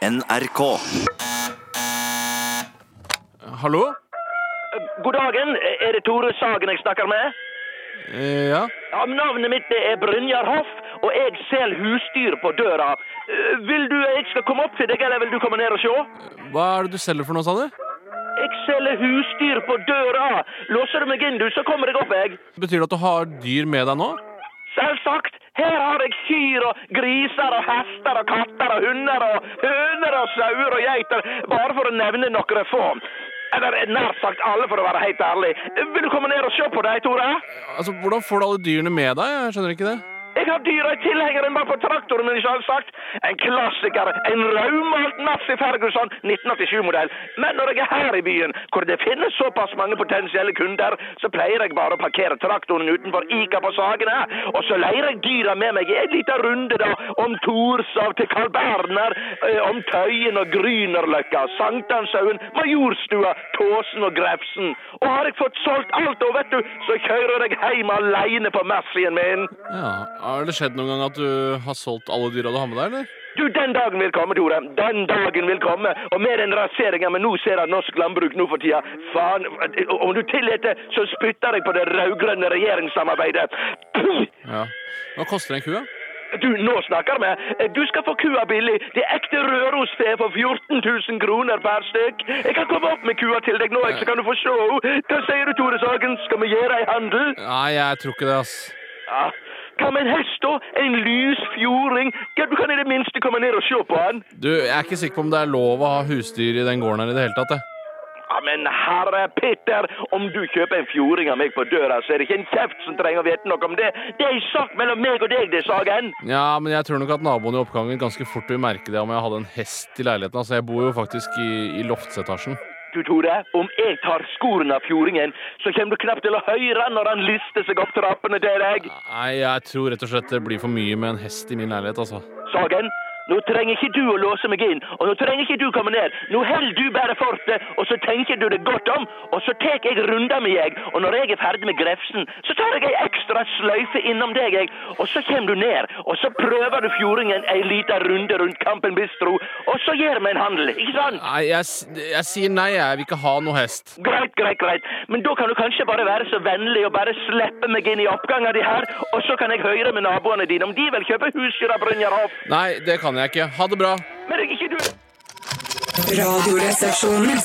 NRK. Hallo? God dagen, er det Tore Sagen jeg snakker med? Eh, ja? Ja, navnet mitt er Brynjar Hoff, og jeg selger husdyr på døra. Eh, Vil du jeg skal komme opp til deg, eller vil du komme ned og se? Hva er det du selger for noe, sa du? Jeg selger husdyr på døra. Låser du meg inn, du, så kommer jeg opp, jeg. Betyr det at du har dyr med deg nå? Selvsagt. Her har jeg kyr og griser og hester og katter og hunder og høner og sauer og geiter, bare for å nevne noen få. Eller nær sagt alle, for å være helt ærlig. Vil du komme ned og se på dem, Tore? Altså, Hvordan får du alle dyrene med deg? Jeg skjønner ikke det. Jeg har dyrere tilhenger enn bare på traktoren min, selvsagt. En klassiker. En rødmalt Massey Ferguson 1987-modell. Men når jeg er her i byen, hvor det finnes såpass mange potensielle kunder, så pleier jeg bare å parkere traktoren utenfor Ica på Sagene, og så leier jeg dyra med meg i en liten runde da, om Torshov til Carl Berner, eh, om Tøyen og Grünerløkka, Sankthanshaugen, Majorstua, Tåsen og Grefsen. Og har jeg fått solgt alt, og vet du, så kjører jeg hjem alene på Massien min. Ja, Har det skjedd noen gang at du har solgt alle dyra du har med deg, eller? Du, den dagen vil komme, Tore. Den dagen vil komme. Og med den raseringa vi nå ser av norsk landbruk nå for tida, faen Om du tillater, så spytter jeg på det rød-grønne regjeringssamarbeidet. Ja. Hva koster en ku, da? Du, nå snakker vi. Du skal få kua billig. Det er ekte Rørosfe for 14 000 kroner per stykk. Jeg kan komme opp med kua til deg nå, så kan du få se. Hva sier du, Tore Sagen? Skal vi gjøre ei handel? Nei, jeg tror ikke det, ass. Ja. Hva med en hest, da? En lys fjording? Ja, du kan i det minste komme ned og se på han. Du, Jeg er ikke sikker på om det er lov å ha husdyr i den gården her i det hele tatt. jeg. Ja, men herre Petter, om du kjøper en fjording av meg på døra, så er det ikke en kjeft som trenger å vite noe om det. Det er en sak mellom meg og deg, det, Sagen. Ja, men jeg tror nok at naboen i oppgangen ganske fort vil merke det om jeg hadde en hest i leiligheten. Altså, Jeg bor jo faktisk i, i loftsetasjen. Du, Tore, om jeg tar skoren av fjordingen, så kommer du knapt til å høre når han lister seg opp trappene til deg. Nei, jeg tror rett og slett det blir for mye med en hest i min leilighet, altså. Sagen, nå trenger ikke du å låse meg inn, og nå trenger ikke du komme ned. Nå holder du bare fortet, og så tenker du det godt om, og så tar jeg runder med jeg, og når jeg er ferdig med grefsen, så tar jeg ei ekstra sløyfe innom deg, jeg, og så kommer du ned, og så prøver du fjordingen ei lita runde rundt Kampen Bistro, og så gjør vi en handel, ikke sant? Nei, jeg, jeg sier nei, jeg vil ikke ha noe hest. Greit, greit, greit. Men da kan du kanskje bare være så vennlig og bare slippe meg inn i oppgangen din her, og så kan jeg høre med naboene dine om de vil kjøpe husdyr av Brynjar Hoff. Nei, det kan jeg ikke. Ha det bra. Men ikke du... Radioresepsjonen.